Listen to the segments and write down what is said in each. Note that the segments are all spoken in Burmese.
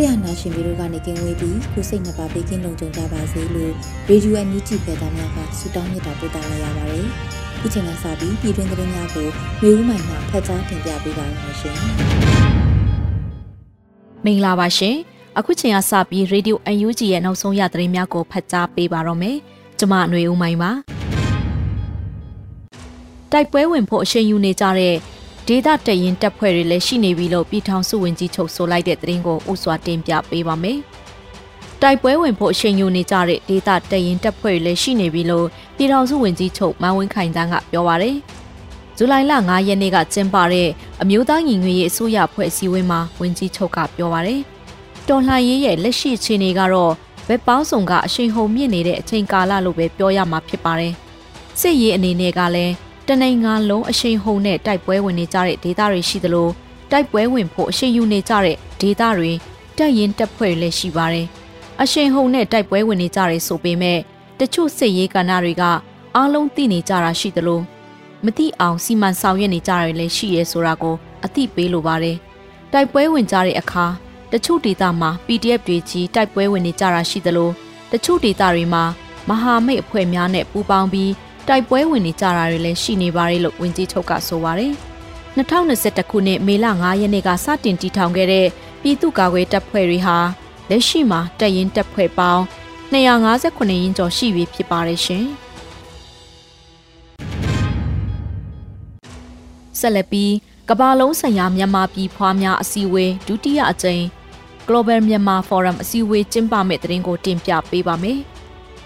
ဆရာနာရှင်ပြီးတို့ကနေကင်းဝေးပြီးကိုစိတ်နှပါပေးကင်းလုံခြုံကြပါစေလို့ရေဒီယိုအန်ယူဂျီဖေသားများကဆုတောင်းမြတ်တာပို့သလိုက်ရပါတယ်။ဒီချိန်ကစပြီးပြည်တွင်းသတင်းများကိုမျိုးဦးမိုင်မှဖတ်ကြားတင်ပြပေးပါရမရှင်။မင်္ဂလာပါရှင်။အခုချိန်ကစပြီးရေဒီယိုအန်ယူဂျီရဲ့နောက်ဆုံးရသတင်းများကိုဖတ်ကြားပေးပါတော့မယ်။ကျွန်မຫນွေဦးမိုင်ပါ။တိုက်ပွဲဝင်ဖို့အရှိန်ယူနေကြတဲ့ ဒေသတရင်တပ်ဖွဲ့တွေလည်းရှိနေပြီလို့ပြည်ထောင်စုဝန်ကြီးချုပ်ဆိုလိုက်တဲ့သတင်းကိုဥစွာတင်ပြပေးပါမယ်။တိုက်ပွဲဝင်ဖို့အရှိန်ယူနေကြတဲ့ဒေသတရင်တပ်ဖွဲ့တွေလည်းရှိနေပြီလို့ပြည်ထောင်စုဝန်ကြီးချုပ်မန်ဝင်းခိုင်တန်းကပြောပါရယ်။ဇူလိုင်လ9ရက်နေ့ကကျင်းပတဲ့အမျိုးသားညီညွတ်ရေးအစိုးရဖွဲ့စည်းဝေးမှာဝန်ကြီးချုပ်ကပြောပါရယ်။တော်လှန်ရေးရဲ့လက်ရှိအခြေအနေကတော့ဘက်ပေါင်းစုံကအရှိန်ဟုန်မြင့်နေတဲ့အချိန်ကာလလို့ပဲပြောရမှာဖြစ်ပါတယ်။စစ်ရေးအနေနဲ့ကလည်း တနိုင်ငံလုံးအရှိန်ဟုန်နဲ့တိုက်ပွဲဝင်နေကြတဲ့ဒေသတွေရှိသလိုတိုက်ပွဲဝင်ဖို့အရှိန်ယူနေကြတဲ့ဒေသတွေတပ်ရင်တပ်ဖွဲ့လည်းရှိပါတယ်။အရှိန်ဟုန်နဲ့တိုက်ပွဲဝင်နေကြတယ်ဆိုပေမဲ့တချို့စစ်ရေးကဏ္ဍတွေကအားလုံးသိနေကြတာရှိသလိုမသိအောင်စီမံဆောင်ရွက်နေကြတယ်လည်းရှိရဲဆိုတာကိုအသိပေးလိုပါတယ်။တိုက်ပွဲဝင်ကြတဲ့အခါတချို့ဒေသမှာ PDF တွေကြီးတိုက်ပွဲဝင်နေကြတာရှိသလိုတချို့ဒေသတွေမှာမဟာမိတ်အဖွဲ့များနဲ့ပူးပေါင်းပြီး တိုက်ပွဲဝင်နေကြတာတွေလည်းရှိနေပါတယ်လို့ဝန်ကြီးချုပ်ကဆိုပါတယ်။2021ခုနှစ်မေလ9ရက်နေ့ကစတင်တည်ထောင်ခဲ့တဲ့ပြည်သူ့ကာကွယ်တပ်ဖွဲ့တွေဟာလက်ရှိမှာတပ်ရင်းတပ်ဖွဲ့ပေါင်း258ရင်းကျော်ရှိပြီဖြစ်ပါတယ်ရှင်။ဆက်လက်ပြီးကမ္ဘာလုံးဆိုင်ရာမြန်မာပြည်ဖွားများအစည်းအဝေးဒုတိယအကြိမ် Global Myanmar Forum အစည်းအဝေးကျင်းပမယ့်တဲ့တင်ကိုတင်ပြပေးပါမယ်။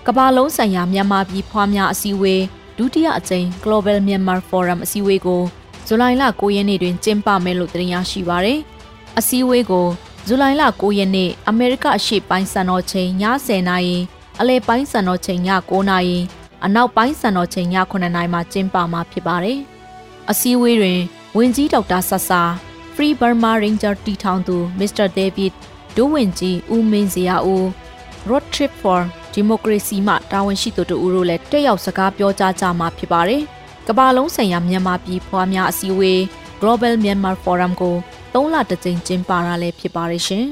ကမ္ဘာလုံးဆိုင်ရာမြန်မာပြည်ဖွားများအစည်းအဝေးဒုတိယအကြိမ် Global Myanmar Forum အစည်းအဝေးကိုဇူလိုင်လ9ရက်နေ့တွင်ကျင်းပမယ်လို့တင်ရရှိပါရယ်။အစည်းအဝေးကိုဇူလိုင်လ9ရက်နေ့အမေရိကအရှေ့ပိုင်းစံတော်ချိန်ည10:00နာရီအလယ်ပိုင်းစံတော်ချိန်ည9:00နာရီအနောက်ပိုင်းစံတော်ချိန်ည9:00နာရီမှာကျင်းပမှာဖြစ်ပါတယ်။အစည်းအဝေးတွင်ဝန်ကြီးဒေါက်တာဆဆာ Free Burma Ranger တီထောင်သူ Mr. David ဒိုးဝင်ကြီးဦးမင်းစရာဦး Road Trip for ဒီမိုကရေစီမှတာဝန်ရှိသူတို့တို့လည်းတက်ရောက်စကားပြောကြားကြမှာဖြစ်ပါတယ်။ကမ္ဘာလုံးဆိုင်ရာမြန်မာပြည်ဖွားများအစည်းအဝေး Global Myanmar Forum ကို၃လတကြိမ်ကျင်းပတာလည်းဖြစ်ပါတယ်ရှင်။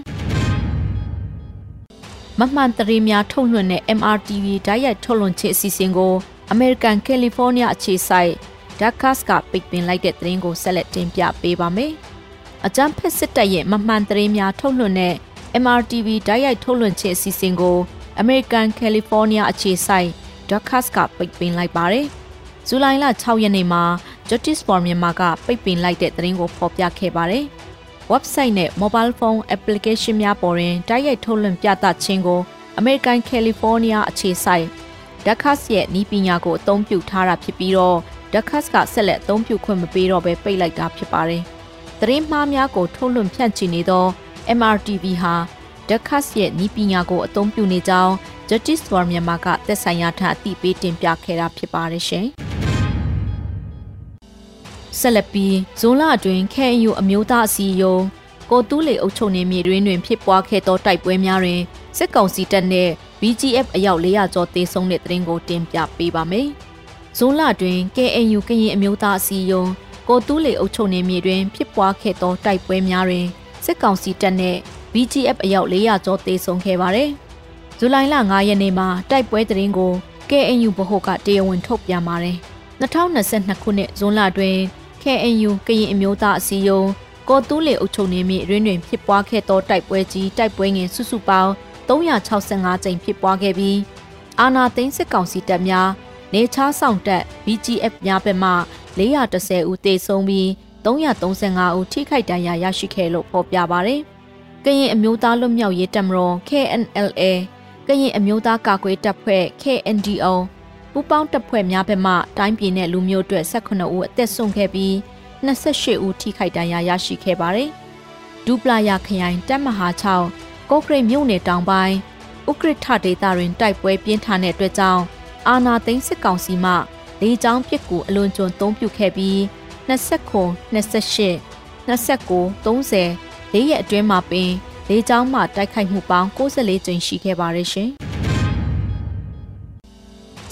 မမှန်တရေများထုတ်လွှင့်တဲ့ MRTV ဓာတ်ရိုက်ထုတ်လွှင့်ခြင်းအစီအစဉ်ကို American California အခြေစိုက် Dakas ကပိတ်ပင်လိုက်တဲ့သတင်းကိုဆက်လက်တင်ပြပေးပါမယ်။အကြမ်းဖက်စစ်တပ်ရဲ့မမှန်တရေများထုတ်လွှင့်တဲ့ MRTV ဓာတ်ရိုက်ထုတ်လွှင့်ခြင်းအစီအစဉ်ကို American California အခြေစိုက် Duckas ကပိတ်ပင်လိုက်ပါတယ်။ဇူလိုင်လ6ရက်နေ့မှာ Justice for Myanmar ကပိတ်ပင်လိုက်တဲ့သတင်းကိုဖော်ပြခဲ့ပါတယ်။ website နဲ့ mobile phone application များပေါ်တွင်တိုက်ရိုက်ထုတ်လွှင့်ပြသခြင်းကို American California အခြေစိုက် Duckas ရဲ့ဤပညာကိုအသုံးပြုထားတာဖြစ်ပြီးတော့ Duckas ကဆက်လက်အသုံးပြုခွင့်မပေးတော့ဘဲပိတ်လိုက်တာဖြစ်ပါတယ်။သတင်းမှားများကိုထုတ်လွှင့်ဖြန့်ချီနေသော MRTV ဟာ ဒက်ခတ်ရဲ့ဤပညာကိုအသုံးပြုနေကြောင်း Justice for Myanmar ကသက်ဆိုင်ရာထအသိပေးတင်ပြခဲ့တာဖြစ်ပါတယ်ရှင်။ဆက်လက်ပြီးဇွန်လအတွင်း KNU အမျိုးသားအစည်းအရုံးကိုတူးလေအုပ်ချုပ်နေမြေတွင်တွင်ဖြစ်ပွားခဲ့သောတိုက်ပွဲများတွင်စစ်ကောင်စီတပ်နှင့် BGF အယောက်400ကျော်သေဆုံးတဲ့သတင်းကိုတင်ပြပေးပါမယ်။ဇွန်လတွင် KNU ကရင်အမျိုးသားအစည်းအရုံးကိုတူးလေအုပ်ချုပ်နေမြေတွင်ဖြစ်ပွားခဲ့သောတိုက်ပွဲများတွင်စစ်ကောင်စီတပ်နှင့် BGF အယောက်400ကျော်သေဆုံးခဲ့ပါတယ်။ဇူလိုင်လ9ရက်နေ့မှာတိုက်ပွဲသတင်းကို KNU ဗဟိုကတရားဝင်ထုတ်ပြန်ပါတယ်။2022ခုနှစ်ဇွန်လတွင် KNU ကရင်အမျိုးသားအစည်းအရုံးကောတူးလေအုပ်ချုပ်နေမြင့်ရင်းတွင်ဖြစ်ပွားခဲ့သောတိုက်ပွဲကြီးတိုက်ပွဲငယ်စုစုပေါင်း365ကြိမ်ဖြစ်ပွားခဲ့ပြီးအာနာသိန်းစစ်ကောင်စီတပ်များနေချားဆောင်တပ် BGF များဘက်မှ410ဦးသေဆုံးပြီး335ဦးထိခိုက်ဒဏ်ရာရရှိခဲ့လို့ဖော်ပြပါရယ်။ ကရင်အမျိုးသားလွတ်မြောက်ရေးတပ်မတော် KNLA ကရင်အမျိုးသားကာကွယ်တပ်ဖွဲ့ KNDO ပူးပေါင်းတပ်ဖွဲ့များဘက်မှတိုင်းပြည်နဲ့လူမျိုးအတွက်18ဦးအသက်ဆုံးခဲ့ပြီး28ဦးထိခိုက်ဒဏ်ရာရရှိခဲ့ပါတယ်။ဒူပလာယာခရိုင်တပ်မဟာ6ကော့ကရိတ်မြို့နယ်တောင်ပိုင်းဥကရထဒေသတွင်တိုက်ပွဲပြင်းထန်တဲ့အတွက်ကြောင့်အာနာသိန်းစစ်ကောင်စီမှလေကြောင်းပစ်ကူအလွန်ကျွံသုံးပြုခဲ့ပြီး29 28 29 30 လေးရက်အတွင်းမှာပင်လေကြောင်းမှတိုက်ခိုက်မှုပေါင်း64ကြိမ်ရှိခဲ့ပါတယ်ရှင်။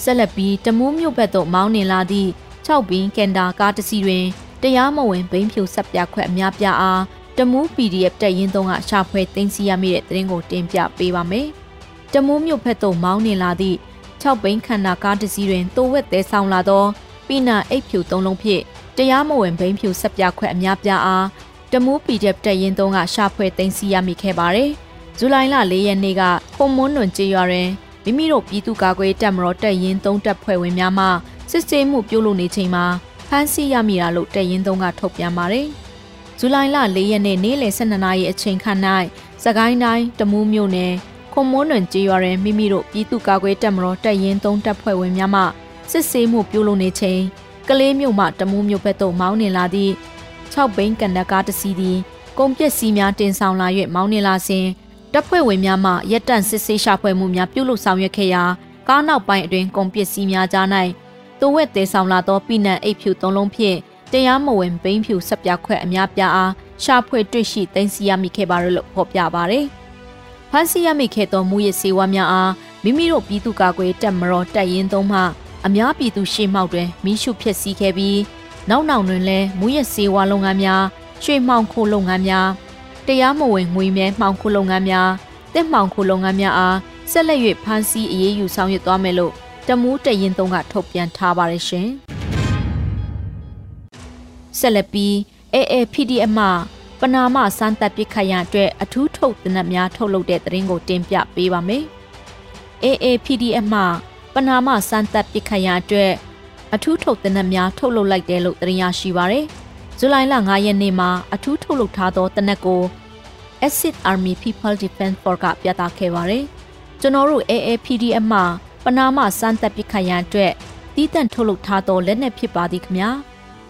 ဆက်လက်ပြီးတမူးမြို့ဘက်သို့မောင်းနေလာသည့်6ဘင်းကန်တာကားတစ်စီးတွင်တရားမဝင်ဘိန်းဖြူဆက်ပြခွက်အများပြားအားတမူး PDF တပ်ရင်းသုံးကရှာဖွေသိမ်းဆည်းရမိတဲ့သတင်းကိုတင်ပြပေးပါမယ်။တမူးမြို့ဘက်သို့မောင်းနေလာသည့်6ဘိန်းခန္ဓာကားတစ်စီးတွင်တိုးဝက်သေးဆောင်လာသောပိနာအိတ်ဖြူသုံးလုံးဖြင့်တရားမဝင်ဘိန်းဖြူဆက်ပြခွက်အများပြားအား တမူး PDF တပ်ရင်းသုံးကရှာဖွေသိမ်းဆည်းရမိခဲ့ပါတယ်။ဇူလိုင်လ၄ရက်နေ့ကခုံမွန်းတွင်ကြေးရွာတွင်မိမိတို့ပြည်သူ့ကာကွယ်တပ်မတော်တပ်ရင်းသုံးတပ်ဖွဲ့ဝင်များမှစစ်ဆေးမှုပြုလုပ်နေချိန်မှာဖမ်းဆီးရမိတာလို့တပ်ရင်းသုံးကထုတ်ပြန်ပါတယ်။ဇူလိုင်လ၄ရက်နေ့နေ့လယ်12နာရီအချိန်ခန့်၌စကိုင်းတိုင်းတမူးမြို့နယ်ခွန်မွန်းတွင်ကြေးရွာတွင်မိမိတို့ပြည်သူ့ကာကွယ်တပ်မတော်တပ်ရင်းသုံးတပ်ဖွဲ့ဝင်များမှစစ်ဆေးမှုပြုလုပ်နေချိန်ကလေးမြို့မှတမူးမြို့ဘက်သို့မောင်းနေလာသည့် 6ဘိန်းကန်ဒကားတစ်စီးသည်ကုန်ပစ္စည်းများတင်ဆောင်လာ၍မောင်းနေလာစဉ်တပ်ဖွဲ့ဝင်များမှရက်တန့်စစ်ဆေးရှာဖွေမှုများပြုလုပ်ဆောင်ရွက်ခဲ့ရာကားနောက်ပိုင်းအတွင်းကုန်ပစ္စည်းများကြား၌တဝက်သေးဆောင်လာသောပိနံအိတ်ဖြူသုံးလုံးဖြင့်တရားမဝင်ဘိန်းဖြူဆက်ပြခွက်အများပြားအားရှာဖွေတွေ့ရှိသိမ်းဆည်းရမိခဲ့ပါလို့ဖော်ပြပါရယ်။ဖမ်းဆီးရမိခဲ့သောမူရစ်စေဝါများအားမိမိတို့ပြည်သူ့ကာကွယ်တပ်မတော်တပ်ရင်းသုံးမှအများပြည်သူရှေ့မှောက်တွင်မိရှုဖျက်ဆီးခဲ့ပြီး နောက်နောက်တွင်လည်းမူရစ်စေဝါလုပ်ငန်းများရွှေမှောင်ခိုလုပ်ငန်းများတရားမဝင်ငွေမြဲမှောင်ခိုလုပ်ငန်းများတစ်မှောင်ခိုလုပ်ငန်းများအားဆက်လက်၍ဖမ်းဆီးအရေးယူဆောင်ရွက်သွားမယ်လို့တမူးတရင်သုံးကထုတ်ပြန်ထားပါတယ်ရှင်။ဆက်လက်ပြီး AAPDM မှပနာမစမ်းတပ်ပစ်ခတ်ရန်အတွက်အထူးထုတ်သနက်များထုတ်လုပ်တဲ့သတင်းကိုတင်ပြပေးပါမယ်။ AAPDM မှပနာမစမ်းတပ်ပစ်ခတ်ရန်အတွက် အထူးထုတ်သနက်များထုတ်လုပ်လိုက်တယ်လို့သတင်းရရှိပါရယ်။ဇူလိုင်လ9ရက်နေ့မှာအထူးထုတ်လုပ်ထားသောတနက်ကို Acid Army People Defense Force ကပြသခဲ့ပါတယ်။ကျွန်တော်တို့ AAPDM မှပနာမစမ်းသက်ပစ်ခတ်ရန်အတွက်တီးတန့်ထုတ်လုပ်ထားသောလက်နက်ဖြစ်ပါသည်ခင်ဗျာ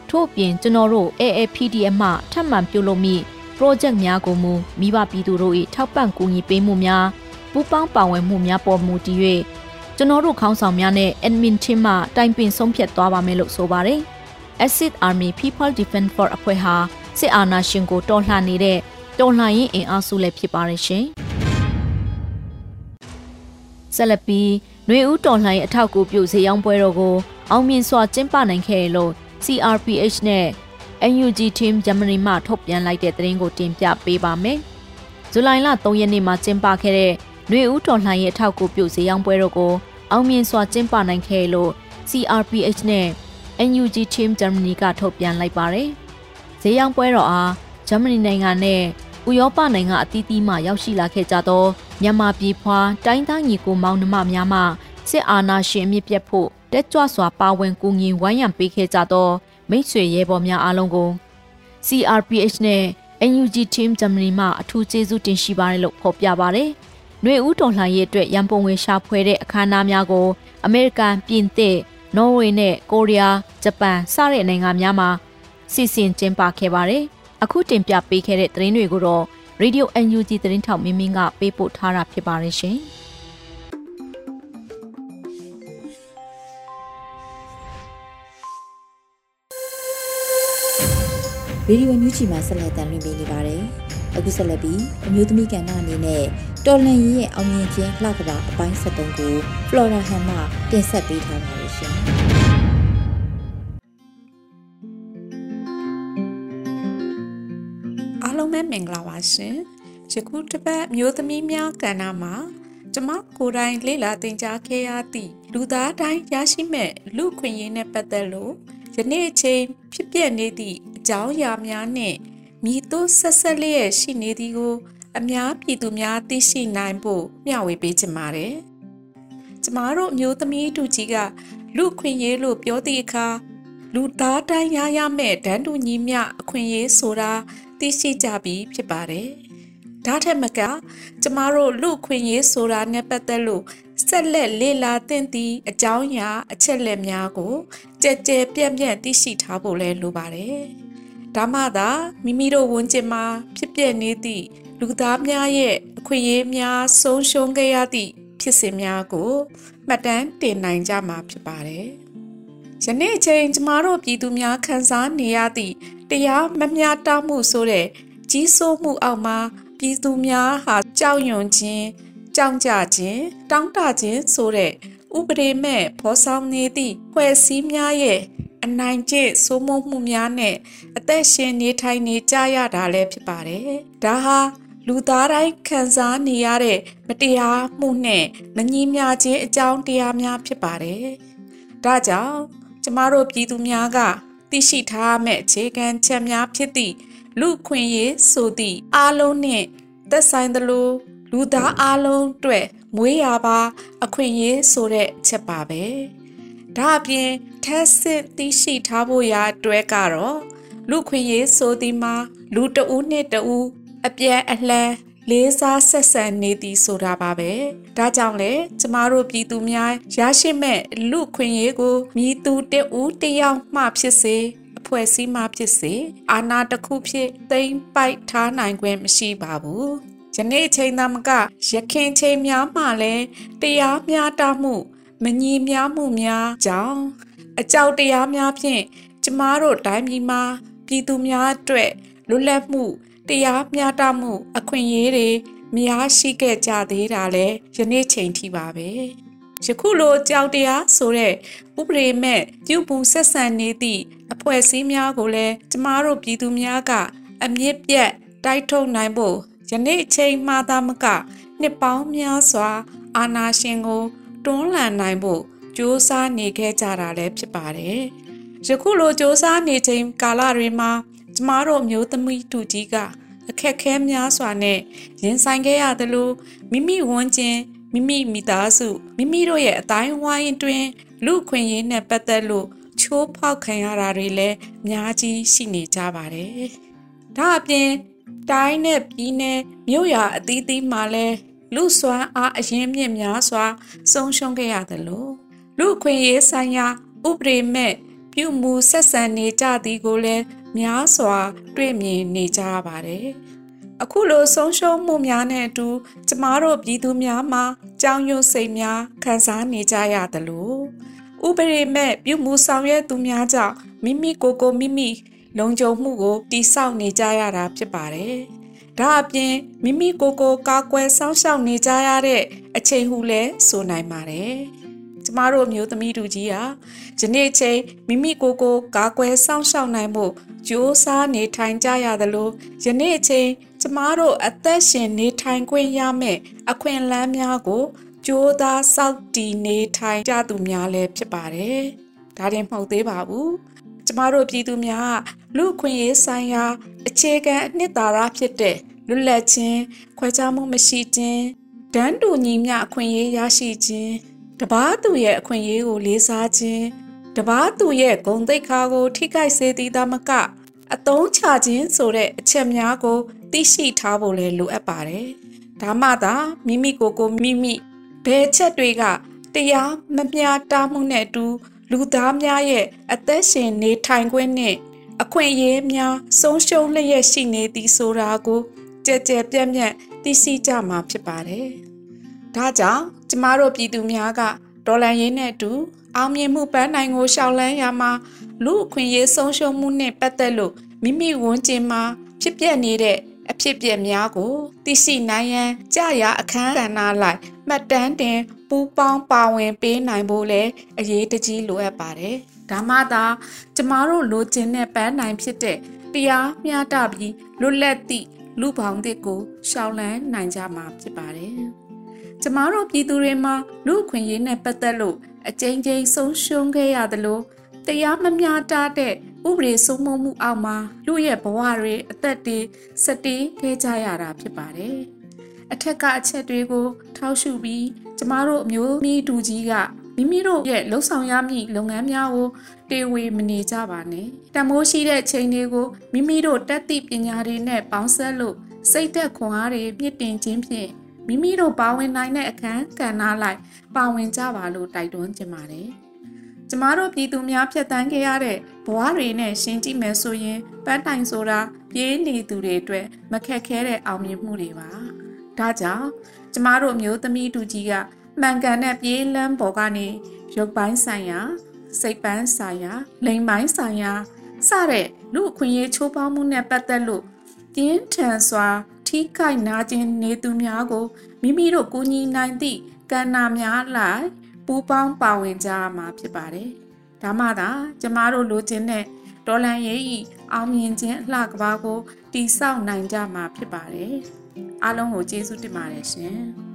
ထို့ပြင်ကျွန်တော်တို့ AAPDM မှထပ်မံပြုလုပ်မိ project များကိုမူမိဘပြည်သူတို့၏ထောက်ပံ့ကူညီပေးမှုများပူးပေါင်းပါဝင်မှုများပေါ်မူတည်၍ ကျွန်တော်တို့ခေါင်းဆောင်များနဲ့ admin team မှတိုင်ပင်ဆုံးဖြတ်သွားပါမယ်လို့ဆိုပါတယ် Acid Army People Defense Force အဖွဲ့ဟာစစ်အာဏာရှင်ကိုတော်လှန်နေတဲ့တော်လှန်ရေးအင်အားစုလည်းဖြစ်ပါတယ်ရှင်ဆက်လက်ပြီးနှွေဦးတော်လှန်ရေးအထောက်အကူပြုဈေးရောင်းပွဲတော်ကိုအောင်မြင်စွာကျင်းပနိုင်ခဲ့လို့ CRPH နဲ့ NUG Team Germany မှထုတ်ပြန်လိုက်တဲ့သတင်းကိုတင်ပြပေးပါမယ်။ဇူလိုင်လ3ရက်နေ့မှာကျင်းပခဲ့တဲ့နှွေဦးတော်လှန်ရေးအထောက်အကူပြုဈေးရောင်းပွဲတော်ကို အောင်မြင်စွာကျင်းပနိုင်ခဲ့လို့ CRPH နဲ့ NUG Team Germany ကထုတ်ပြန်လိုက်ပါတယ်။ဈေးရောင်းပွဲတော်အားဂျာမနီနိုင်ငံနဲ့ဥရောပနိုင်ငံအသီးသီးမှရောက်ရှိလာခဲ့ကြသောမြန်မာပြည်ဖွာတိုင်းသားညီကိုမောင်နှမများမှစစ်အာဏာရှင်အမြင့်ပြတ်ဖို့တက်ကြွစွာပါဝင်ကူညီဝိုင်းရံပေးခဲ့ကြသောမိတ်ဆွေရဲဘော်များအားလုံးကို CRPH နဲ့ NUG Team Germany မှအထူးကျေးဇူးတင်ရှိပါတယ်လို့ဖော်ပြပါတယ်။ နှွေဦးတော်လှန်ရေးအတွက်ရန်ပုံငွေရှာဖွေတဲ့အခမ်းအနားများကိုအမေရိကန်ပြင်သစ်နော်ဝေနဲ့ကိုရီးယားဂျပန်စတဲ့နိုင်ငံများမှာစီစဉ်ကျင်းပခဲ့ပါတယ်။အခုတင်ပြပေးခဲ့တဲ့သတင်းတွေကိုတော့ Radio UNG သတင်းထောက်မင်းမင်းကပေးပို့ထားတာဖြစ်ပါတယ်ရှင်။ ရေဒီယိုညူချီမှာဆက်လက်တင်ပြနေပါတယ်။အခုဆက်လက်ပြီးအမျိုးသမီးကဏ္ဍအနေနဲ့တော်လန်ရီရဲ့အောင်မြင်ခြင်းလှကပါအပိုင်း73ကို Flora Han မှတင်ဆက်ပေးထားပါတယ်ရှင်။လုံးပဲမင်္ဂလာပါရှင်ယခုတစ်ပတ်မျိုးသမီးများကဏ္ဍမှာကျမကိုယ်တိုင်လေ့လာသင်ကြားခဲ့ရသည့်လူသားတိုင်းရရှိမဲ့လူခွင့်ရေးနဲ့ပတ်သက်လို့ယနေ့အချိန်ဖြစ်ပျက်နေသည့်အ ကြောင်းအရာများနှင့်မိတို့ဆက်ဆက်လျက်ရှိနေသည်ကို အများပြည်သူများသိရှိနိုင်ဖို့မျှဝေပေးချင်ပါတယ်။ကျမတို့မျိုးသမီးတူကြီးကလူခွင့်ရေးလို့ပြောသည့်အခါလူသားတိုင်းရရမဲ့ဒန်းတူညီမျှအခွင့်အရေးဆိုတာသိရှိကြပြီးဖြစ်ပါတယ်။ဒါထက်မကကျမတို့လူခွင့်ရေးဆိုတာနဲ့ပတ်သက်လို့ဆက်လက်လေ့လာသင့်သည့်အကြောင်းအရာအချက်လက်များကိုကြဲကြဲပြန့်ပြန့်သိရှိထားဖို့လည်းလိုပါတယ်။ ဒါမှသာမိမိတို့ဝန်ကျင်မှာဖြစ်ပျက်နေသည့်လူသားများရဲ့အခွင့်အရေးများဆုံးရှုံးခဲ့ရသည့်ဖြစ်စဉ်များကိုမှတ်တမ်းတင်နိုင်ကြမှာဖြစ်ပါတယ်။ယနေ့အချိန်ကျမတို့ပြည်သူများခံစားနေရသည့်တရားမမျှတမှုဆိုတဲ့ကြီးစိုးမှုအောက်မှာပြည်သူများဟာကြောက်ရွံ့ခြင်းကြောက်ကြခြင်းတောင်းတခြင်းဆိုတဲ့ဥပဒေမဲ့ဖော်ဆောင်နေသည့်ဖွဲ့စည်းများရဲ့ အနိုင်ကျင့်စိုးမိုးမှုများနဲ့အသက်ရှင်နေထိုင်နေကြရတာလည်းဖြစ်ပါတယ်။ဒါဟာလူသားတိုင်းခံစားနေရတဲ့မတရားမှုနဲ့မညီမျှခြင်းအကြောင်းတရားများဖြစ်ပါတယ်။ဒါကြောင့်ကျမတို့ပြည်သူများကသိရှိထားမဲ့အခြေခံချက်များဖြစ်သည့်လူခွင့်ရေးဆိုသည့်အားလုံးနှင့်သက်ဆိုင်သလိုလူသားအားလုံးအတွက်မွေးရပါ အခွင့်အရေးဆိုတဲ့ချက်ပါပဲ ဒါအပြင်ထက်စစ်သိရှိထားဖို့ရာအတွက်ကတော့လူခွင့်ရေးဆိုသည်မှာလူတဦးနဲ့တဦးအပြန်အလှန်လေးစားဆက်ဆံနေသည်ဆိုတာပါပဲဒါကြောင့်လေကျမတို့ပြည်သူများရရှိမဲ့လူခွင့်ရေးကိုမြည်သူတဦးတယောက်မှဖြစ်စေအဖွဲ့အစည်းမှဖြစ်စေအာဏာတစ်ခုဖြစ်သိမ်းပိုက်ထားနိုင်ခွင့်မရှိပါဘူးယနေ့ချိန်သာမကရခင်ချိန်များမှလည်းတရားမျှတမှု မညီမျှမှုများကြောင့်အကြောက်တရားများဖြင့်ကျမတို့တိုင်းပြည်မှာပြည်သူများအတွက်လွတ်လပ်မှုတရားမျှတမှု အခွင့်အရေးတွေမရရှိခဲ့ကြသေးတာလဲယနေ့ချိန်ထိပါပဲယခုလိုကြောက်တရားဆိုတဲ့ဥပဒေမဲ့ပြုပူဆက်ဆံနေသည့်အဖွဲ့အစည်းများကိုလည်းကျမတို့ပြည်သူများကအမြင့်ပြတ်တိုက်ထုတ်နိုင်ဖို့ယနေ့ချိန်မှသာမကနှစ်ပေါင်းများစွာ အာဏာရှင်ကို တွန်းလှန်နိုင်ဖို့ကြိုးစားနေခဲ့ကြတာလည်းဖြစ်ပါတယ်။ယခုလိုကြိုးစားနေချိန်ကာလတွေမှာကျမတို့မျိုးသမီးတူကြီးကအခက်ခဲများစွာနဲ့ရင်ဆိုင်ခဲ့ရသလိုမိမိဝန်းကျင်မိမိမိသားစုမိမိတို့ရဲ့အတိုင်းဝိုင်းတွင်လူခွင့်ရေးနဲ့ပတ်သက်လို့ချိုးဖောက်ခံရတာတွေလည်းအများကြီးရှိနေကြပါတယ်။ဒါအပြင်တိုင်းနဲ့ပြည်နယ်မြို့ရွာအသီးသီးမှာလည်း လူစွမ်းအားအရင်မြင့်များစွာဆုံးရှုံးခဲ့ရသလိုလူခွင့်ရေးဆိုင်ရာဥပဒေမဲ့ပြုမှုဆက်ဆံနေကြသည်ကိုလည်းများစွာ တွေ့မြင်နေကြပါတယ်။အခုလိုဆုံးရှုံးမှုများနဲ့အတူကျမတို့ပြည်သူများမှာကြောင်ရွံ့စိတ်များခံစားနေကြရသလိုဥပဒေမဲ့ပြုမှုဆောင်ရွက်သူများကြောင့်မိမိကိုယ်ကိုမိမိလုံခြုံမှုကိုတိဆောက်နေကြရတာဖြစ်ပါတယ်။ ဒါအပြင်မိမိကိုယ်ကိုကာကွယ်စောင့်ရှောက်နေကြရတဲ့အချိန်ဟုလည်းဆိုနိုင်ပါတယ်။ကျမတို့မျိုးသမီးတို့ကြီးဟာယနေ့ချိန်မိမိကိုယ်ကိုကာကွယ်စောင့်ရှောက်နိုင်ဖို့ကြိုးစားနေထိုင်ကြရသလိုယနေ့ချိန်ကျမတို့အသက်ရှင်နေထိုင်ခွင့်ရမယ့်အခွင့်အလမ်းများကိုကြိုးစားစောင့်တည်နေထိုင်ကြသူများလည်းဖြစ်ပါတယ်။ဒါတင်မဟုတ်သေးပါဘူး။ကျမတို့ပြည်သူများ လူခွင့်ရေးဆိုင်ရာ အခြေခံအနှစ်သာရဖြစ်တဲ့လွတ်လပ်ခြင်းခွဲခြားမှုမရှိခြင်းဒန်းတူညီမျှအခွင့်အရေးရရှိခြင်းတပားသူရဲ့အခွင့်အရေးကိုလေးစားခြင်းတပားသူရဲ့ဂုဏ်သိက္ခာကို ထိခိုက်စေသည်သာမကအတုံးချခြင်းဆိုတဲ့အချက်များကို သိရှိထားဖို့လည်းလိုအပ်ပါတယ်။ဒါမှသာမိမိကိုယ်ကိုမိမိဘယ်ချက်တွေကတရားမမျှတမှုနဲ့အတူလူသားများရဲ့အသက်ရှင်နေထိုင်ခွင့်နဲ့ အခွင့်အရေးများဆုံးရှုံးလျက်ရှိနေသည်ဆိုတာကိုကြဲကြဲပြန့်ပြန့်သိရှိကြမှာဖြစ်ပါတယ်။ဒါကြောင့်ကျမတို့ပြည်သူများကဒေါ်လာရင်းနဲ့အတူအောင်မြင်မှုပန်းနိုင်ကိုရှောက်လန်းရမှာလူအခွင့်အရေးဆုံးရှုံးမှုနဲ့ပတ်သက်လို့မိမိဝန်းကျင်မှာဖြစ်ပျက်နေတဲ့အဖြစ်အပျက်များကိုသိရှိနိုင်ရန်ကြာရအခန်းကဏ္ဍလိုက်မှတ်တမ်းတင်ပူးပေါင်းပါဝင်ပေးနိုင်ဖို့လည်းအရေးတကြီးလိုအပ်ပါတယ်။ ဒါမှသာကျမတို့လိုချင်တဲ့ပန်းနိုင်ဖြစ်တဲ့တရားမျှတပြီးလွတ်လပ်သည့်လူပေါင်းသစ်ကိုရှောင်လန်းနိုင်ကြမှာဖြစ်ပါတယ်။ကျမတို့ပြည်သူတွေမှာလူခွင့်ရေးနဲ့ပတ်သက်လို့အကြိမ်ကြိမ်ဆုံးရှုံးခဲ့ရသလိုတရားမမျှတတဲ့ဥပဒေစိုးမိုးမှုအောက်မှာလူရဲ့ဘဝတွေအသက်တွေစတေးခဲ့ကြရတာဖြစ်ပါတယ်။အထက်ကအချက်တွေကိုထောက်ရှုပြီးကျမတို့အမျိုးသမီးတူကြီးက မိမိတို့ရဲ့လှုပ်ဆောင်ရမည့်လုပ်ငန်းများကိုတေဝေမနေကြပါနဲ့။တမိုးရှိတဲ့ချိန်တွေကိုမိမိတို့တက်သည့်ပညာတွေနဲ့ပေါင်းစပ်လို့စိတ်သက်ခွန်အားတွေမြင့်တင်ခြင်းဖြင့်မိမိတို့ပါဝင်နိုင်တဲ့အခန်းကဏ္ဍလိုက်ပါဝင်ကြပါလို့တိုက်တွန်းချင်ပါတယ်။ကျမတို့ပြည်သူများဖြတ်တန်းခဲ့ရတဲ့ဘဝတွေနဲ့ရှင်းကြည့်မယ်ဆိုရင်ပန်းတိုင်ဆိုတာပြေးနေသူတွေအတွက်မခက်ခဲတဲ့အောင်မြင်မှုတွေပါ။ဒါကြောင့်ကျမတို့မျိုးသမီးတူကြီးက မှန်ကန်တဲ့ပြေးလန်းပေါ်ကနေရုပ်ပိုင်းဆိုင်ရာစိတ်ပိုင်းဆိုင်ရာလိမ်ပိုင်းဆိုင်ရာစတဲ့လူအခွင့်အရေးချိုးဖောက်မှုနဲ့ပတ်သက်လို့ပြင်းထန်စွာ ထိခိုက်နာကျင်နေသူများကိုမိမိတို့ကိုညီနိုင်သည့်ကဏ္ဍများလိုက်ပူးပေါင်းပါဝင်ကြရမှာဖြစ်ပါတယ်။ဒါမှသာကျမတို့လိုချင်တဲ့ဒေါ်လန်ရေးဤအောင်မြင်ခြင်းအလှကဘာကိုတိဆောက်နိုင်ကြမှာဖြစ်ပါတယ်။အားလုံးကိုကျေးဇူးတင်ပါတယ်ရှင်။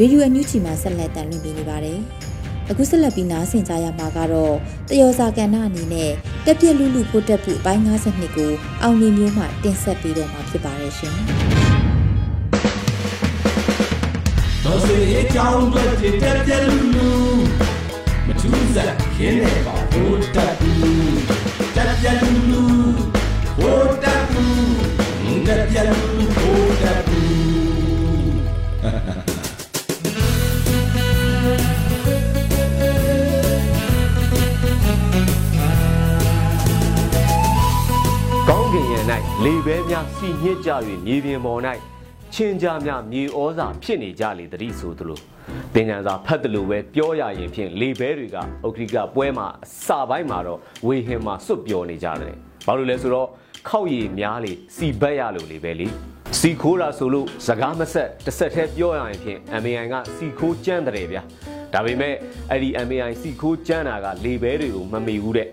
Radio အန်ယူဂျီမှာဆက်လက်တင်ပြနေပါတယ်။အခုဆက်လက်ပြီးနားဆင်ကြရမှာကတော့တယောစာကဏ္ဍအနေနဲ့တက်ပြက်လူလူဖို့တက်ဖို့အပိုင်း52ကိုအောင်မြင်မျိုးမှတင်ဆက်ပေးတော့မှာဖြစ်ပါတယ်ရှင်။တော်စေအကြောင်းတွေတက်ပြက်လူလူမထူးစားခင်းနေပါဖို့တက်ဘူးတက်ပြက်လူလူဖို့တက်ဘူးတက်ပြက်လူ လေပဲများစီညစ်ကြ၍မြေပြင်ပေါ်၌ချင်းကြများမြေဩဇာဖြစ်နေကြလေတည်းဆိုသလိုသင်္ကန်းစာဖတ်တယ်လို့ပဲပြောရရင်ဖြင့်လေပဲတွေကဥက္ကဋ္ဌပွဲမှာစပိုင်းမှာတော့ဝေဟင်မှာစွတ်ပျော်နေကြတယ်ဘာလို့လဲဆိုတော့ခောက်ရည်များလေစီဘက်ရလို့လေပဲလေစီခိုးတာဆိုလို့စကားမဆက်တစ်ဆက်တည်းပြောရရင်ဖြင့် MAI ကစီခိုးကြမ်းတယ်ဗျာဒါပေမဲ့အဲ့ဒီ MAI စီခိုးကြမ်းတာကလေပဲတွေကိုမမေဘူးတဲ့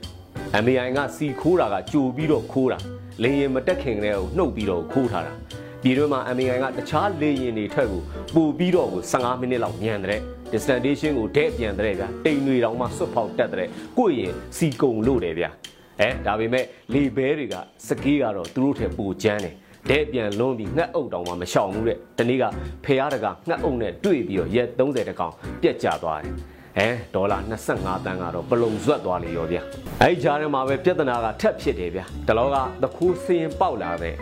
MAI ကစီခိုးတာကကြိုပြီးတော့ခိုးတာ လေရင်မတက်ခင်ကလေးကိုနှုတ်ပြီးတော့ခိုးထားတာပြည်တွင်းမှာ MAI ကတခြားလေရင်တွေထွက်ကိုပို့ပြီးတော့ကို15မိနစ်လောက်ညံတဲ့ destination ကိုဒဲ့ပြန်တဲ့ဗျာတိမ်တွေတောင်မှစွတ်ဖောက်တက်တဲ့ကိုယ့်ရင်စီကုံလို့တယ်ဗျာအဲဒါပေမဲ့လေဘဲတွေကစကေးကတော့သူတို့ထဲပိုကျန်းတယ်တဲ့ပြန်လွန်းပြီးငှက်အုပ်တောင်မှမရှောင်ဘူးတဲ့ဒီနေ့ကဖះတကငှက်အုပ်နဲ့တွေ့ပြီးတော့ရက်30တကောင်ပြက်ကျသွားတယ် အဲဒေါ်လာ25တန်းကတော့ပလုံဇွတ်သွားလေရောဗျာအဲ့ကြားထဲမှာပဲပြဿနာကထက်ဖြစ်တယ်ဗျာတလောကသခိုးစရင်ပေါက်လာတဲ့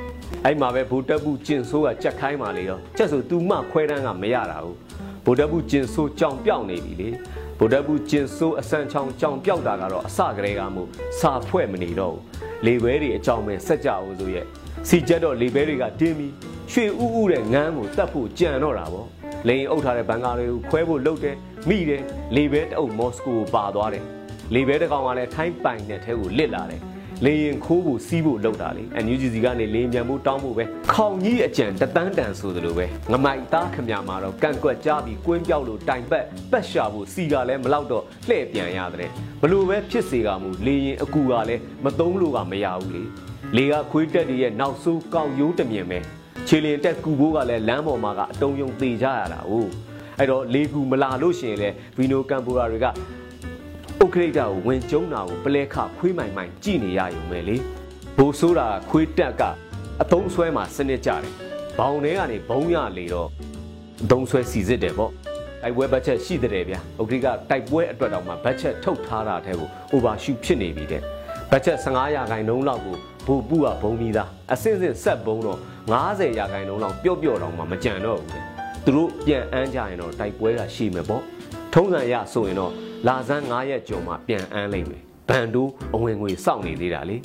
အဲ့မှာပဲဘူတက်ဘူးကျင်ဆိုးကကြက်ခိုင်းပါလေရောချက်ဆိုသူမခွဲတန်းကမရတာဘူးဘူတက်ဘူးကျင်ဆိုးကြောင်ပြောက်နေပြီလေဗုဒ္ဓဘူးကျင်ဆိုးအစံချောင်းကြောင်ပြောက်တာကတော့အစကတည်းကမို့စာဖွဲ့မနေတော့ဘူးလေဘဲတွေအကြောင်းပဲစက်ကြအောင်ဆိုရဲ့စီကျက်တော့လေဘဲတွေကတင်းပြီးရွှေဥဥတဲ့ငန်းကိုတတ်ဖို့ကြံတော့တာပေါ့ လိန်အုပ်ထားတဲ့ဘန်ကာတွေကိုခွဲဖို့လုပ်တယ်မိတယ်လေဘဲတအုပ်မော်စကိုကိုပါသွားတယ်လေဘဲတကောင်ကလည်းထိုင်းပိုင်တဲ့ထဲကိုလစ်လာတယ်လေရင်ခိုးဖို့စီးဖို့လောက်တာလေအန်ယူဂျီစီကနေလေမြန်ဖို့တောင်းဖို့ပဲခေါင်ကြီးအကြံတတန်းတန်ဆိုသလိုပဲငမိုက်သားခမမှာတော့ကန့်ကွက်ကြပြီးကွင်းပြောက်လို့တိုင်ပတ်ပတ်ရှာဖို့စီကလည်းမလောက်တော့လှည့်ပြန်ရတယ်ဘလို့ပဲဖြစ်စေကမူလေရင်အကူကလည်းမသုံးလို့ကမရဘူးလေလေကခွေးတက်တွေရဲ့နောက်ဆိုးကောက်ရိုးတမြင်ပဲ ခြေလင်တက်ကူဘိုးကလည်းလမ်းပေါ်မှာကအတုံးယုံသေးကြရတာ哦အဲ့တော့လေကူမလာလို့ရှိရင်လေဗီနိုကမ်ပိုရာတွေကဥက္ကရိတာကိုဝင်ကျုံတာကိုပလဲခခွေးမိုင်မိုင်ကြည့်နေရရုံပဲလေဘိုးဆိုးတာခွေးတက်ကအတုံးဆွဲမှာစနစ်ကြတယ်ဘောင်ထဲကနေဘုံရလေတော့အတုံးဆွဲစီစစ်တယ်ပေါ့တိုက်ပွဲဘတ်ချက်ရှိတဲ့ဗျာဥက္ကရိကတိုက်ပွဲအတွက်တောင်မှဘတ်ချက်ထုတ်ထားတာတဲ့ကို overshoot ဖြစ်နေပြီတဲ့ဘတ်ချက်15ရာခိုင်နှုန်းလောက်ကိုဘူပူကဘုံပြီးသားအစင်းစင်းဆက်ဘုံတော့ 90ရာခိုင်နှုန်းလောက်ပျော့ပျော့တော့မှမကြံတော့ဘူးလေသူတို့ပြန်အမ်းကြရင်တော့တိုက်ပွဲကရှိမယ်ပေါ့ထုံးစံရဆိုရင်တော့လာဇန်း9ရက်ကျော်မှပြန်အမ်းလိမ့်မယ်ဘန်တိုးအဝင်ငွေစောင့်နေသေးတာလေ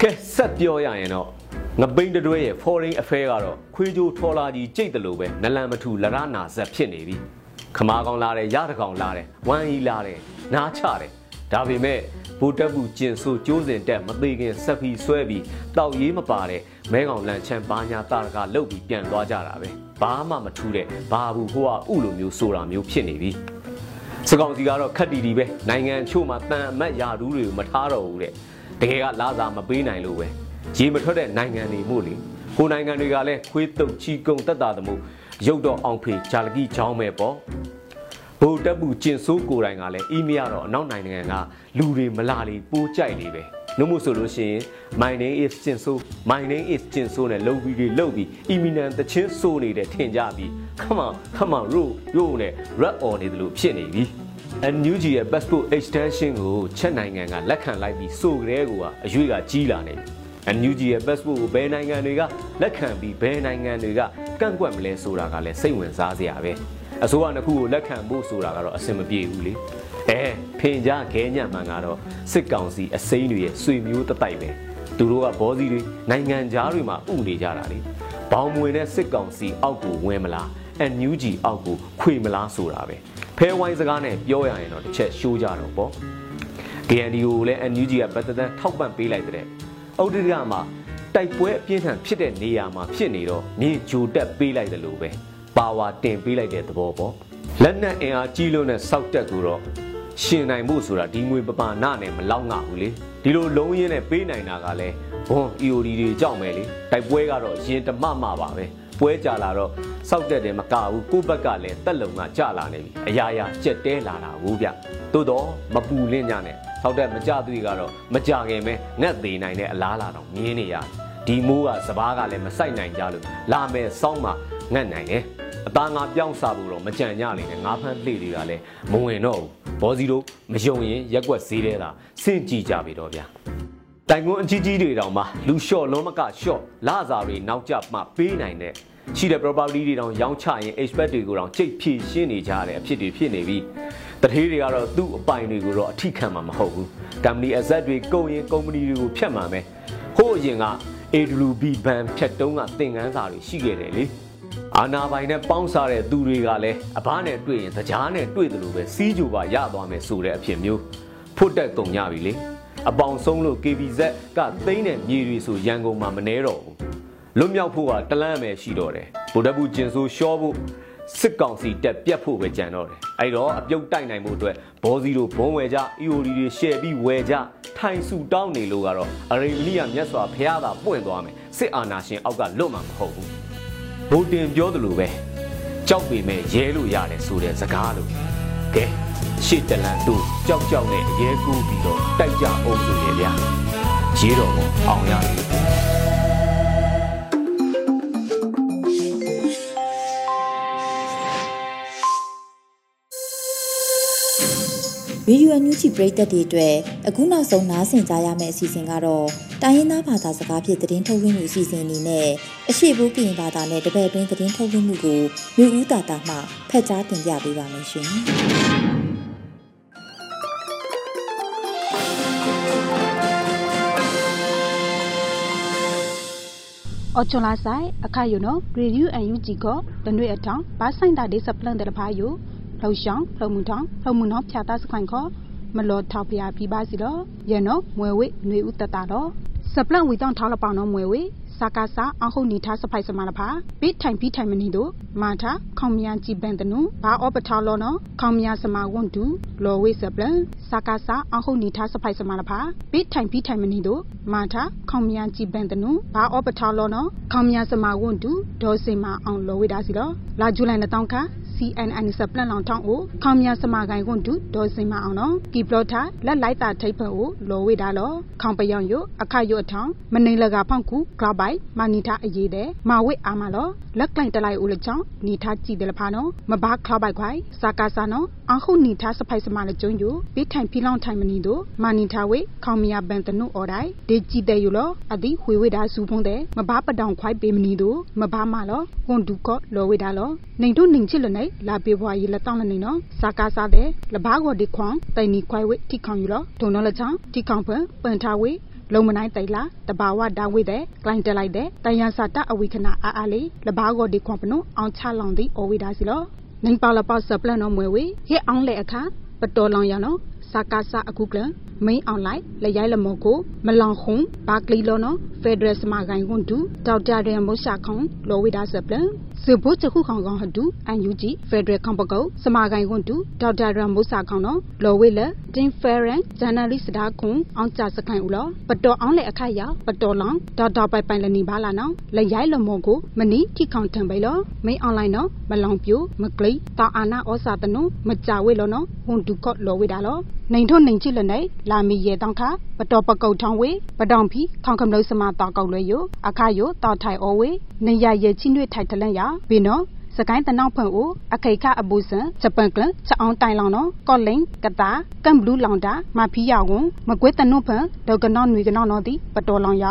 ကဲဆက်ပြောရရင်တော့ငပိန်းတွဲရဲ့ foreign affair ကတော့ခွေးကြိုးထော်လာကြီးကြိတ်တယ်လို့ပဲနလန်မထူလရနာဇက်ဖြစ်နေပြီခမာကောင်လာတယ်ရတကောင်လာတယ်ဝမ်ကြီးလာတယ်နားချတယ်ဒါပေမဲ့ ဘူတက်ဘူးကျင်ဆိုကျိုးစင်တက်မသေးခင်ဆက်ပြီးဆွဲပြီးတောက်ရေးမပါတဲ့မဲကောင်လန်ချမ်းဘာညာတာကလုတ်ပြီးပြန်သွားကြတာပဲဘာမှမထူးတဲ့ဘာဘူးဟိုကဥလိုမျိုးဆိုတာမျိုးဖြစ်နေပြီစကောင်စီကတော့ခက်တီတီပဲနိုင်ငံချို့မှာတန်အမတ်ယာဒူးတွေကိုမထားတော့ဘူးတဲ့တကယ်ကလာစာမပေးနိုင်လို့ပဲရေမထွက်တဲ့နိုင်ငံတွေမို့လေကိုနိုင်ငံတွေကလည်းခွေးတုပ်ချီကုံတက်တာတမှုရုပ်တော့အောင်ဖေဂျာလကီချောင်းပဲပေါ့ ဘိုတက်ပူကျင်ဆိုးကိုယ်တိုင်ကလည်းအီးမီကတော့အနောက်နိုင်ငံကလူတွေမလာလေပိုးကြိုက်လေပဲနှမို့ဆိုလို့ရှိရင် my name is ကျင်ဆိုး my name is ကျင်ဆိုးနဲ့လုံပြီးတွေလုံပြီးအီမီနန်တချင်းဆိုးနေတဲ့ထင်ကြပြီး come on come on ရိုးရိုးနဲ့ rap on နေတယ်လို့ဖြစ်နေပြီ NUG ရဲ့ passport extension ကိုချက်နိုင်ငံကလက်ခံလိုက်ပြီးဆိုကြတဲ့ကွာအရွေးကကြီးလာနေပြီ NUG ရဲ့ passport ကိုဘယ်နိုင်ငံတွေကလက်ခံပြီးဘယ်နိုင်ငံတွေကကန့်ကွက်မလဲဆိုတာကလည်းစိတ်ဝင်စားစရာပဲ အစိုးရတစ်ခုကိုလက်ခံဖို့ဆိုတာကတော့အဆင်မပြေဘူးလေအဲဖင်ကြားခဲညံ့မှန်ကတော့စစ်ကောင်စီအစိမ်းတွေရဲ့ဆွေမျိုးတတိုက်ပဲသူတို့ကဘောစီတွေနိုင်ငံသားတွေမှာဥနေကြတာလေဘောင်မွေနဲ့စစ်ကောင်စီအောက်ကိုဝင်မလား NUG အောက်ကိုခွေမလားဆိုတာပဲဖဲဝိုင်းစကားနဲ့ပြောရရင်တော့တစ်ချက်ရှိုးကြတော့ပေါ့ DNDO ကိုလည်း NUG ကပတ်သက်ထောက်ပံ့ပေးလိုက်တဲ့အုတ်တရမှာတိုက်ပွဲအပြင်းထန်ဖြစ်တဲ့နေရာမှာဖြစ်နေတော့မြေဂျိုတက်ပေးလိုက်တယ်လို့ပဲ ပါဝါတင်ပေးလိုက်တဲ့သဘောပေါ့လက်နက်အင်အားကြီးလို့နဲ့စောက်တက်ကူတော့ရှင်နိုင်ဖို့ဆိုတာဒီငွေပပနာနဲ့မလောက်ငါဘူးလေဒီလိုလုံးရင်းနဲ့ပေးနိုင်တာကလည်းဘွန် EOD တွေကြောက်မယ်လေတိုက်ပွဲကတော့ရင်တမမပါပဲပွဲကြလာတော့စောက်တက်တယ်မကဘူးကိုယ့်ဘက်ကလည်းတက်လုံကကြလာနေပြီအရာရာကြက်တဲလာတာဘူးဗျသို့တော့မပူလင့်ကြနဲ့စောက်တက်မကြသွေးကတော့မကြခင်ပဲငတ်သေးနိုင်တဲ့အလားလာတော့မြင်းနေရတယ်ဒီမိုးကစပားကလည်းမဆိုင်နိုင်ကြလို့လာမယ်စောင်းမှာငတ်နိုင်တယ် အသားငါပြောင်းစားဖို့တော့မကြံ့ကြလိမ့်နဲ့ငါးဖမ်းလှေတွေကလည်းမဝင်တော့ဘူးဘောစီတို့မယုံရင်ရက်ွက်ဈေးတဲ့တာစင့်ကြည့်ကြပြီတော့ဗျာတိုင်ကွန်းအကြီးကြီးတွေတောင်မှလူလျှော့လုံးမကလျှော့လာစာတွေနောက်ကျမှပေးနိုင်တဲ့ရှိတဲ့ property တွေတောင်ရောင်းချရင် expect တွေကိုတောင်ကြိတ်ဖြည့်ရှင်းနေကြတဲ့အဖြစ်တွေဖြစ်နေပြီတထေးတွေကတော့သူ့အပိုင်တွေကိုတော့အထိခံမှာမဟုတ်ဘူး company asset တွေကုန်ရင် company တွေကိုဖြတ်မှာမယ်ဟိုးအရင်က AWB ဘန်ဖြတ်တုံးကသင်ခန်းစာတွေရှိခဲ့တယ်လေ အာနာပိုင်နဲ့ပေါင်းစားတဲ့သူတွေကလည်းအဘနဲ့တွေ့ရင်ကြားနဲ့တွေ့တယ်လို့ပဲစီးကြိုပါရသွားမယ်ဆိုတဲ့အဖြစ်မျိုးဖွတ်တက်ကုန်ကြပြီလေအပေါင်ဆုံးလို့ KBZ ကသိန်းတဲ့မြေတွေဆိုရန်ကုန်မှာမနှဲတော့ဘူးလွတ်မြောက်ဖို့ကတလန့်ပဲရှိတော့တယ်ဗိုလ်တပ်ဘူးကျင်ဆိုရှော့ဖို့စစ်ကောင်စီတက်ပြတ်ဖို့ပဲကြံတော့တယ်အဲ့တော့အပြုတ်တိုက်နိုင်ဖို့အတွက်ဘောစီတို့ဘုံဝယ်ကြ EOD တွေရှယ်ပြီးဝယ်ကြထိုင်စုတောင်းနေလို့ကတော့အရေမလီယာမြတ်စွာဘုရားသာပွင့်သွားမယ်စစ်အာဏာရှင်အောက်ကလွတ်မှာမဟုတ်ဘူး ဗိုလ်တင်ပြောသလိုပဲကြောက်ပေမဲ့ရဲလို့ရတယ်ဆိုတဲ့စကားလို့ကဲရှေ့တလန်တို့ကြောက်ကြောက်နဲ့အရဲကူးပြီးတော့တိုက်ကြအောင်ဆိုရဗျာရေတော်ကိုအောင်ရတယ် ရေဒီယိုအန်ယူဂျီပရိသတ်တွေအတွက်အခုနောက်ဆုံးနားဆင်ကြရမယ့်အစီအစဉ်ကတော့တိုင်းရင်းသားဘာသာစကားဖြင့်သတင်းထုတ်လွှင့်မှုအစီအစဉ်အနေနဲ့အရှိဘူးပြင်ဘာသာနဲ့တပည့်တွင်းသတင်းထုတ်လွှင့်မှုကိုမျိုးဦးတာတာမှဖတ်ကြားတင်ပြပေးပါမယ်ရှင်။အော်ချွန်လာဆိုင်အခါယုံနော်ရေဒီယိုအန်ယူဂျီကတနွေအထောင်ဘာဆိုင်တာဒေးစပလန်တဲ့ဖာယို လှော်ရှောင်းလှုံမှုထောင်လှုံမှုနော်ဖြာတာစခိုင်ခေါ်မလော်ထောက်ပြပြပါစီတော့ရနော်မွေဝိຫນွေဥတတာတော့စပလန့်ဝီတောင်းထောက်လပောင်းနော်မွေဝိစာကာစာအဟုတ်နီထားစဖိုက်စမလာဖာပိထိုင်ပိထိုင်မနီတို့မာထာခေါမယာကြည်ပန်တနုဘာအောပထားလောနော်ခေါမယာစမဝွန်တူလော်ဝိစပလန်စာကာစာအဟုတ်နီထားစဖိုက်စမလာဖာပိထိုင်ပိထိုင်မနီတို့မာထာခေါမယာကြည်ပန်တနုဘာအောပထားလောနော်ခေါမယာစမဝွန်တူဒေါ်စင်မအောင်လော်ဝိဒါစီလောလာဂျူလိုင်တောင်းခါ CNN စပလန်လောင်ထောင်းကိုခေါမြစမကိုင်ကွန်တူဒေါ်စင်မအောင်နော်ကီပလော့ထာလက်လိုက်တာထိပ်ဖက်ကိုလော်ဝေတာလောခေါပယောင်ယအခယအထောင်းမနေလကဖောက်ကူကလပိုင်မနီထားအရေးတဲ့မဝိအာမလောလက်ကလိုက်တလိုက်ဦးလချောင်းနီထားကြည့်တယ်လဖာနော်မဘာခလပိုက်ခွိုင်စာကာစာနော်အခုနီထားစဖိုက်စမလကျုံယူပြီးထိုင်ဖီလောင်ထိုင်မနီတို့မနီထားဝေခေါမြဘန်တနုအော်တိုင်းဒေကြည့်တဲ့ယူလောအဒီဝေဝေတာစူဖုံးတဲ့မဘာပတောင်ခွိုင်ပေမနီတို့မဘာမလောကွန်ဒူကောလော်ဝေတာလောနေတို့နင်းချစ်လနေလာပေဘွားရီလက်တောင်းလနေနော်စာကာစားတဲ့လဘာကိုဒီခွန်တိုင်နီခွိုင်ဝေထိခေါင်ယူလောဒုံနော်လချောင်းထိခေါင်ဖွန်ပန်ထားဝေလုံမနိုင်တိုင်လာတဘာဝဒါဝိတဲ့ကလိုင်းတက်လိုက်တဲ့တန်ရစာတအဝိခဏအာအားလေးလဘာကိုဒီခွန်ပနုအောင်ချလောင်သည်အဝိဒါစီလောနိုင်ပါလပါစပလန်နော်မွေဝေဟဲအောင်လေအခါပတော်လောင်ရနော်စာကာစာအခုကလမိန်အွန်လိုင်းလရိုက်လမောကိုမလောင်ခုံဘာကလီလောနော်ဖက်ဒရယ်စမဂိုင်ကွန်တူဒေါက်တာရန်မိုရှာခေါန်လောဝိဒါစပလန်စ ဇဘိုချခုခေါင်ကောင်ဟတူအန်ယူဂျီဖက်ဒရယ်ကွန်ပကုတ်စမာကိုင်ကွန်တူဒေါက်တာရမုစာခေါင်နော်လော်ဝေလတင်ဖရန်ဂျာနယ်လစ်ဒါခွန်အောင်ကြစခိုင်ဦးလောပတော်အောင်လေအခါရပတော်လောင်ဒေါက်တာပိုင်ပိုင်လနေပါလာနော်လရိုက်လမောကိုမနီထိခေါင်ထံပိလောမိန်အွန်လိုင်းနော်မလောင်ပြိုမကလိတာအာနာဩစာတနုမကြဝေလောနော်ဝန်တူကော့လော်ဝေတာလောနိုင်ထွန်းနိုင်ချစ်လနေလာမီရဲတောင်းခပတော်ပကုတ်ထောင်းဝေပတောင်ဖီခေါင်ကမလို့စမတာကောက်လွဲယအခါယတောက်ထိုင်ဩဝေနေရရဲ့ချင်းတွေထိုက်တလန့်ရဘေနော်စကိုင်းတနောက်ဖွင့်ဦးအခိခအပူစံဂျပန်ကလချအောင်တိုင်လောင်နော်ကော့လိန်ကတာကမ်ဘလူးလောင်တာမဖီယာဝန်မကွေးတနုဖွင့်ဒေါကနော့နွေကနော့နော်တီပတော်လောင်ရ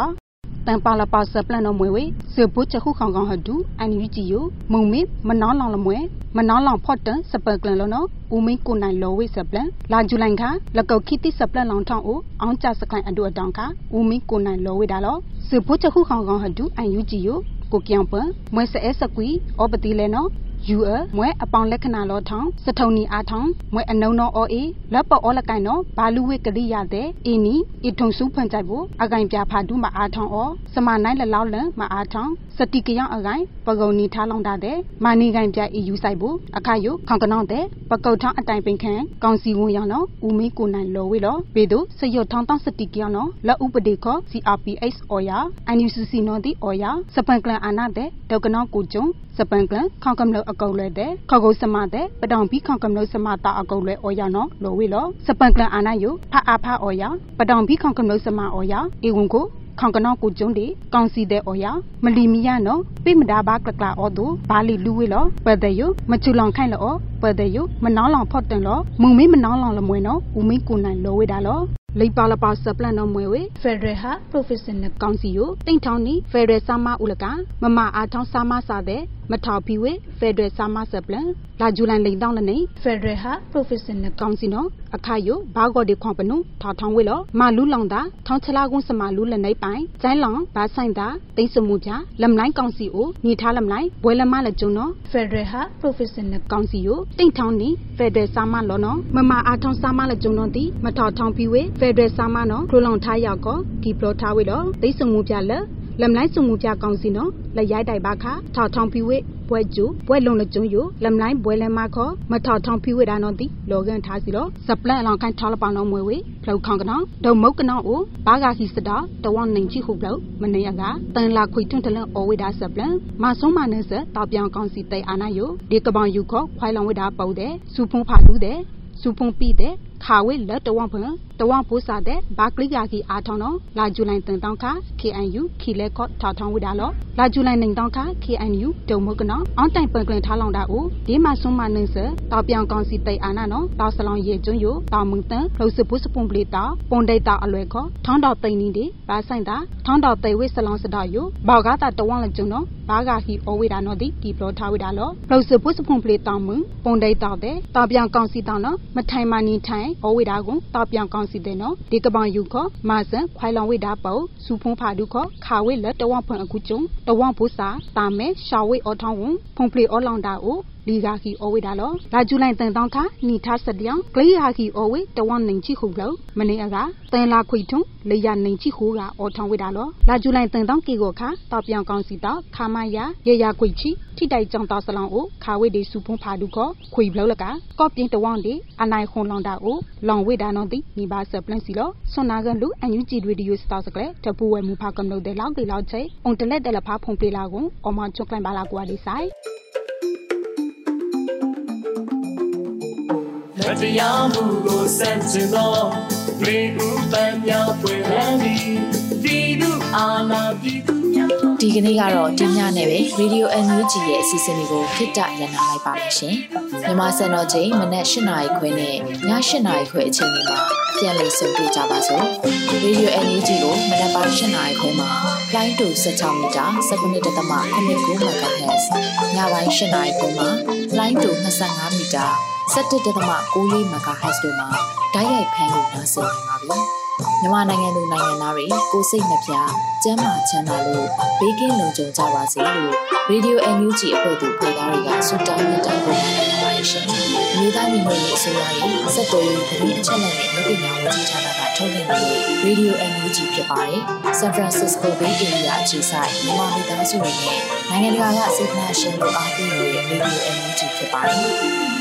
တန်ပါလပါစပလန်နော်မွေဝေစေပုချခုခေါင်ကောင်ဟဒူအန်ယူဂျီယိုမုံမင်းမနောင်းလောင်လမွေမနောင်းလောင်ဖော့တန်စပကလန်လောနော်ဦးမင်းကိုနိုင်လောဝေစပလန်လာဂျူလိုင်ခါလကောက်ခိတိစပလန်လောင်ထောင်းအိုအောင်ကြစခိုင်အဒူအတောင်ခါဦးမင်းကိုနိုင်လောဝေတာလောစေပုချခုခေါင်ကောင်ဟဒူအန်ယူဂျီယို ကိုပြောင်ပန်မွဲဆဲစကွီအောပတိလဲနော် ယူအမွဲအပေါင်လက္ခဏာလောထောင်းစထုံနီအားထောင်းမွဲအနုံနောအောအေလက်ပေါ်အောလကိုင်နောဘာလူဝေကတိရတဲ့အင်းနီအထုံစုဖွင့်ကြိုက်ဖို့အကင်ပြဖာဒုမအားထောင်းအောစမနိုင်လလောက်လန်မအားထောင်းစတိကယောင်အကင်ပကုံနီထားလောင်တာတဲ့မာနီကင်ပြအီယူဆိုင်ဖို့အခါယုခေါင်ကနောင်းတဲ့ပကုတ်ထောင်းအတိုင်ပင်ခံကောင်စီဝန်ရောင်နော်ဦးမင်းကိုနိုင်လော်ဝေလောဘေတို့စရွတ်ထောင်းတောင်းစတိကယောင်နော်လက်ဥပဒေခော CRPH အော်ယာ NUCC နော်ဒီအော်ယာစပန်ကလန်အာနာတဲ့ဒေါကနောင်းကိုကျုံစပန်ကလန်ခေါင်ကမလို့အကုတ်လဲတဲ့ခေါကုတ်စမတဲ့ပတောင်ပြီးခေါင်ကမလို့စမတာအကုတ်လဲအော်ယာနော်လော်ဝေလောစပန်ကလန်အာနာယုဖာအာဖာအော်ယာပတောင်ပြီးခေါင်ကမလို့စမအော်ယာအေဝန်ကိုခေါင်ကနောကိုကျုံးဒီကောင်စီတဲ့အော်ယာမလီမီယာနော်ပိမဒါဘာကကလာအော်သူဘာလီလူဝေလောပတဲ့ယမချူလောင်ခိုင်လောပတဲ့ယမနောင်းလောင်ဖော့တန်လောမုံမေးမနောင်းလောင်လမွေနော်ဦးမင်းကိုနိုင်လောဝေတာလောလိပါလပါစပလန်နော်မွေဝေဖက်ဒရယ်ဟာပရိုဖက်ရှင်နယ်ကောင်စီယိုတိန့်ထောင်းနီဖက်ဒရယ်ဆာမဦးလကမမအားထောင်းဆာမစာတဲ့ မထောက်ပြီးဝေဖက်ဒရယ်ဆာမစပလန်လာဂျူလိုင်လိန်တောင်းလနေဖက်ဒရယ်ဟာပရိုဖက်ရှင်နယ်ကောင်စီနော်အခါယိုဘာဂော်ဒီခွန်ပနုထောက်ထောင်းဝေလောမာလူလောင်တာထောင်းချလာကွန်းစမလူလနေပိုင်ကျိုင်းလောင်ဘာဆိုင်တာတိတ်စမှုပြလမ်လိုင်းကောင်စီအိုညီထားလမ်လိုင်းဘွဲလမလကျုံနော်ဖက်ဒရယ်ဟာပရိုဖက်ရှင်နယ်ကောင်စီယိုတိန့်ထောင်းနီဖက်ဒရယ်ဆာမလောနော်မမအားထောင်းဆာမလကျုံနော်တီမထောက်ထောင်းပြီးဝေဖက်ဒရယ်ဆာမနော်ခလိုလောင်ထားရောက်ကောဒီပလောထားဝေလောတိတ်စမှုပြလက် လမ်လိုင်းစုံမှုပြကောင်စီနော်လက်ရိုက်တိုက်ပါခါထောက်ထောင်းပြီးဝေဘွဲကျူဘွဲလုံလကျုံယိုလမ်လိုင်းဘွဲလဲမခေါ်မထောက်ထောင်းပြီးဝေတာနော်တီလောကန်ထားစီလောစပလန်အလောင်ခိုင်းထောက်လပောင်နော်မွေဝေဖလောက်ခေါင်ကနော်ဒုံမုတ်ကနော်အိုဘာဂါဟီစတာတဝနိုင်ချီခုဖလောက်မနေရကတန်လာခွေထွန်းတလန်အော်ဝေတာစပလန်မဆုံးမနေစတောက်ပြောင်ကောင်စီတိတ်အာနာယိုဒီကပောင်ယူခေါ်ခွိုင်လောင်ဝေတာပုတ်တဲ့စူဖုံဖာလူတဲ့စူဖုံပိတဲ့ ခါဝေလက်တဝဖန်တဝပိုးစားတဲ့ဘာကလိယာကီအားထောင်းတော့လာဂျူလိုင်တန်တောင်းခါ KNU ခီလဲခော့ထောက်ထောင်းဝိတာလောလာဂျူလိုင်နိုင်တောင်းခါ KNU ဒုံမကနော်အောင်းတိုင်ပန်ကလင်ထားလောင်တာဦးဒီမှာဆွမ်းမနှင်းစတောက်ပြောင်ကောင်စီတိတ်အာနာနော်တောက်စလောင်ရေကျွန်းယတောင်မုန်တန်လှုပ်စပုစပွန်ပလီတာပွန်ဒိတ်တာအလွယ်ခော့ထောင်းတော်တိန်နီဒီဘာဆိုင်တာထောင်းတော်တိတ်ဝိစလောင်စတာယဘောက်ကားတာတဝန်းလကျွန်းနော်ဘာဂါဟီအဝိတာနော်ဒီဒီပလောထားဝိတာလောလှုပ်စပုစပွန်ပလီတောင်မုန်ပွန်ဒိတ်တာတဲ့တောက်ပြောင်ကောင်စီတောင်နော်မထိုင်မနီထိုင်အဝိတာကိုတောက်ပြောင်ကောင်စီတဲ့နော်ဒီကပောင်ယူခောမာစံခွိုင်လောင်ဝိတာပေါ့စူဖုံဖာဒုခောခါဝိလက်တဝဖွန်အခုကျုံတဝဘုစာတာမဲရှာဝိအောထောင်းဝဖုံဖလီအောလောင်တာအိုလီဂါခီအဝေဒါလောလာဂျူလိုင်တန်တောင်းခါနီထားစတျောင်းကလေးဟာခီအဝေတဝနိုင်ချိခုလောမနေအကတန်လာခွေထုံလေရနိုင်ချိခုကအောထောင်းဝေဒါလောလာဂျူလိုင်တန်တောင်းကေကိုခါတောက်ပြောင်ကောင်းစီတော့ခါမရရေရခွေချီထိတိုက်ကြောင်တောက်စလောင်းအိုခါဝေဒီစုဖုံဖာဒုခောခွေဘလောလကကော့ပြင်းတဝောင်းဒီအနိုင်ခွန်လောင်တာအိုလောင်ဝေဒါနော်တိမိပါဆပလန်စီလောဆွန်နာကန်လူအန်ယူဂျီရေဒီယိုစတောက်စကလေတပူဝဲမူဖာကမလို့တဲ့လောက်ကေလောက်ချေအုံတလက်တယ်လဖာဖုံပြေလာကိုအမချွတ်ကလန်ပါလာကွာလေးဆိုင် မတရားမှုကိုစန့်ကျင်သောမြေဥပန်းများပွင့်လန်းသည်ဒီလူအာနာပြည်သူများဒီကနေ့ကတော့ဒီညနဲ့ပဲ Radio NUG ရဲ့အစီအစဉ်လေးကိုခਿੱတရနာလိုက်ပါမယ်ရှင်မြန်မာစံတော်ချိန်မနက်၈နာရီခွဲနဲ့ည၈နာရီခွဲအချိန်တွေမှာပြန်လည်ဆုံတွေ့ကြပါစို့ Radio NUG ကိုမနက်ပိုင်း၈နာရီခွဲမှာလိုင်းတူ16မီတာ19.8 MHz ညပိုင်း၈နာရီခွဲမှာလိုင်းတူ25မီတာ 17.6 MHz တို့မှာဓာတ်ရိုက်ဖမ်းလို့နိုင်စေနိုင်ပါပြီ။မြန်မာနိုင်ငံသူနိုင်ငံသားတွေကိုစိတ်နှပြကျန်းမာချမ်းသာလို့ဘေးကင်းလုံခြုံကြပါစေလို့ Radio NUG အဖွဲ့သူဖေသားတွေကဆုတောင်းမြတ်တာပို့နေပါတယ်ရှင်။မြေသားညီမတွေအစိုးရရဲ့စက်တော်ရေးသတင်းအချက်အလက်နဲ့လူပညာဝန်ကြီးဌာနကထုတ်လွှင့်နေတဲ့ Radio NUG ဖြစ်ပါတယ်။ San Francisco Bay Area အခြေစိုက်မြန်မာမိသားစုတွေနဲ့နိုင်ငံတကာကစေတနာရှင်တို့အားပေးနေတဲ့ Radio NUG ဖြစ်ပါတယ်။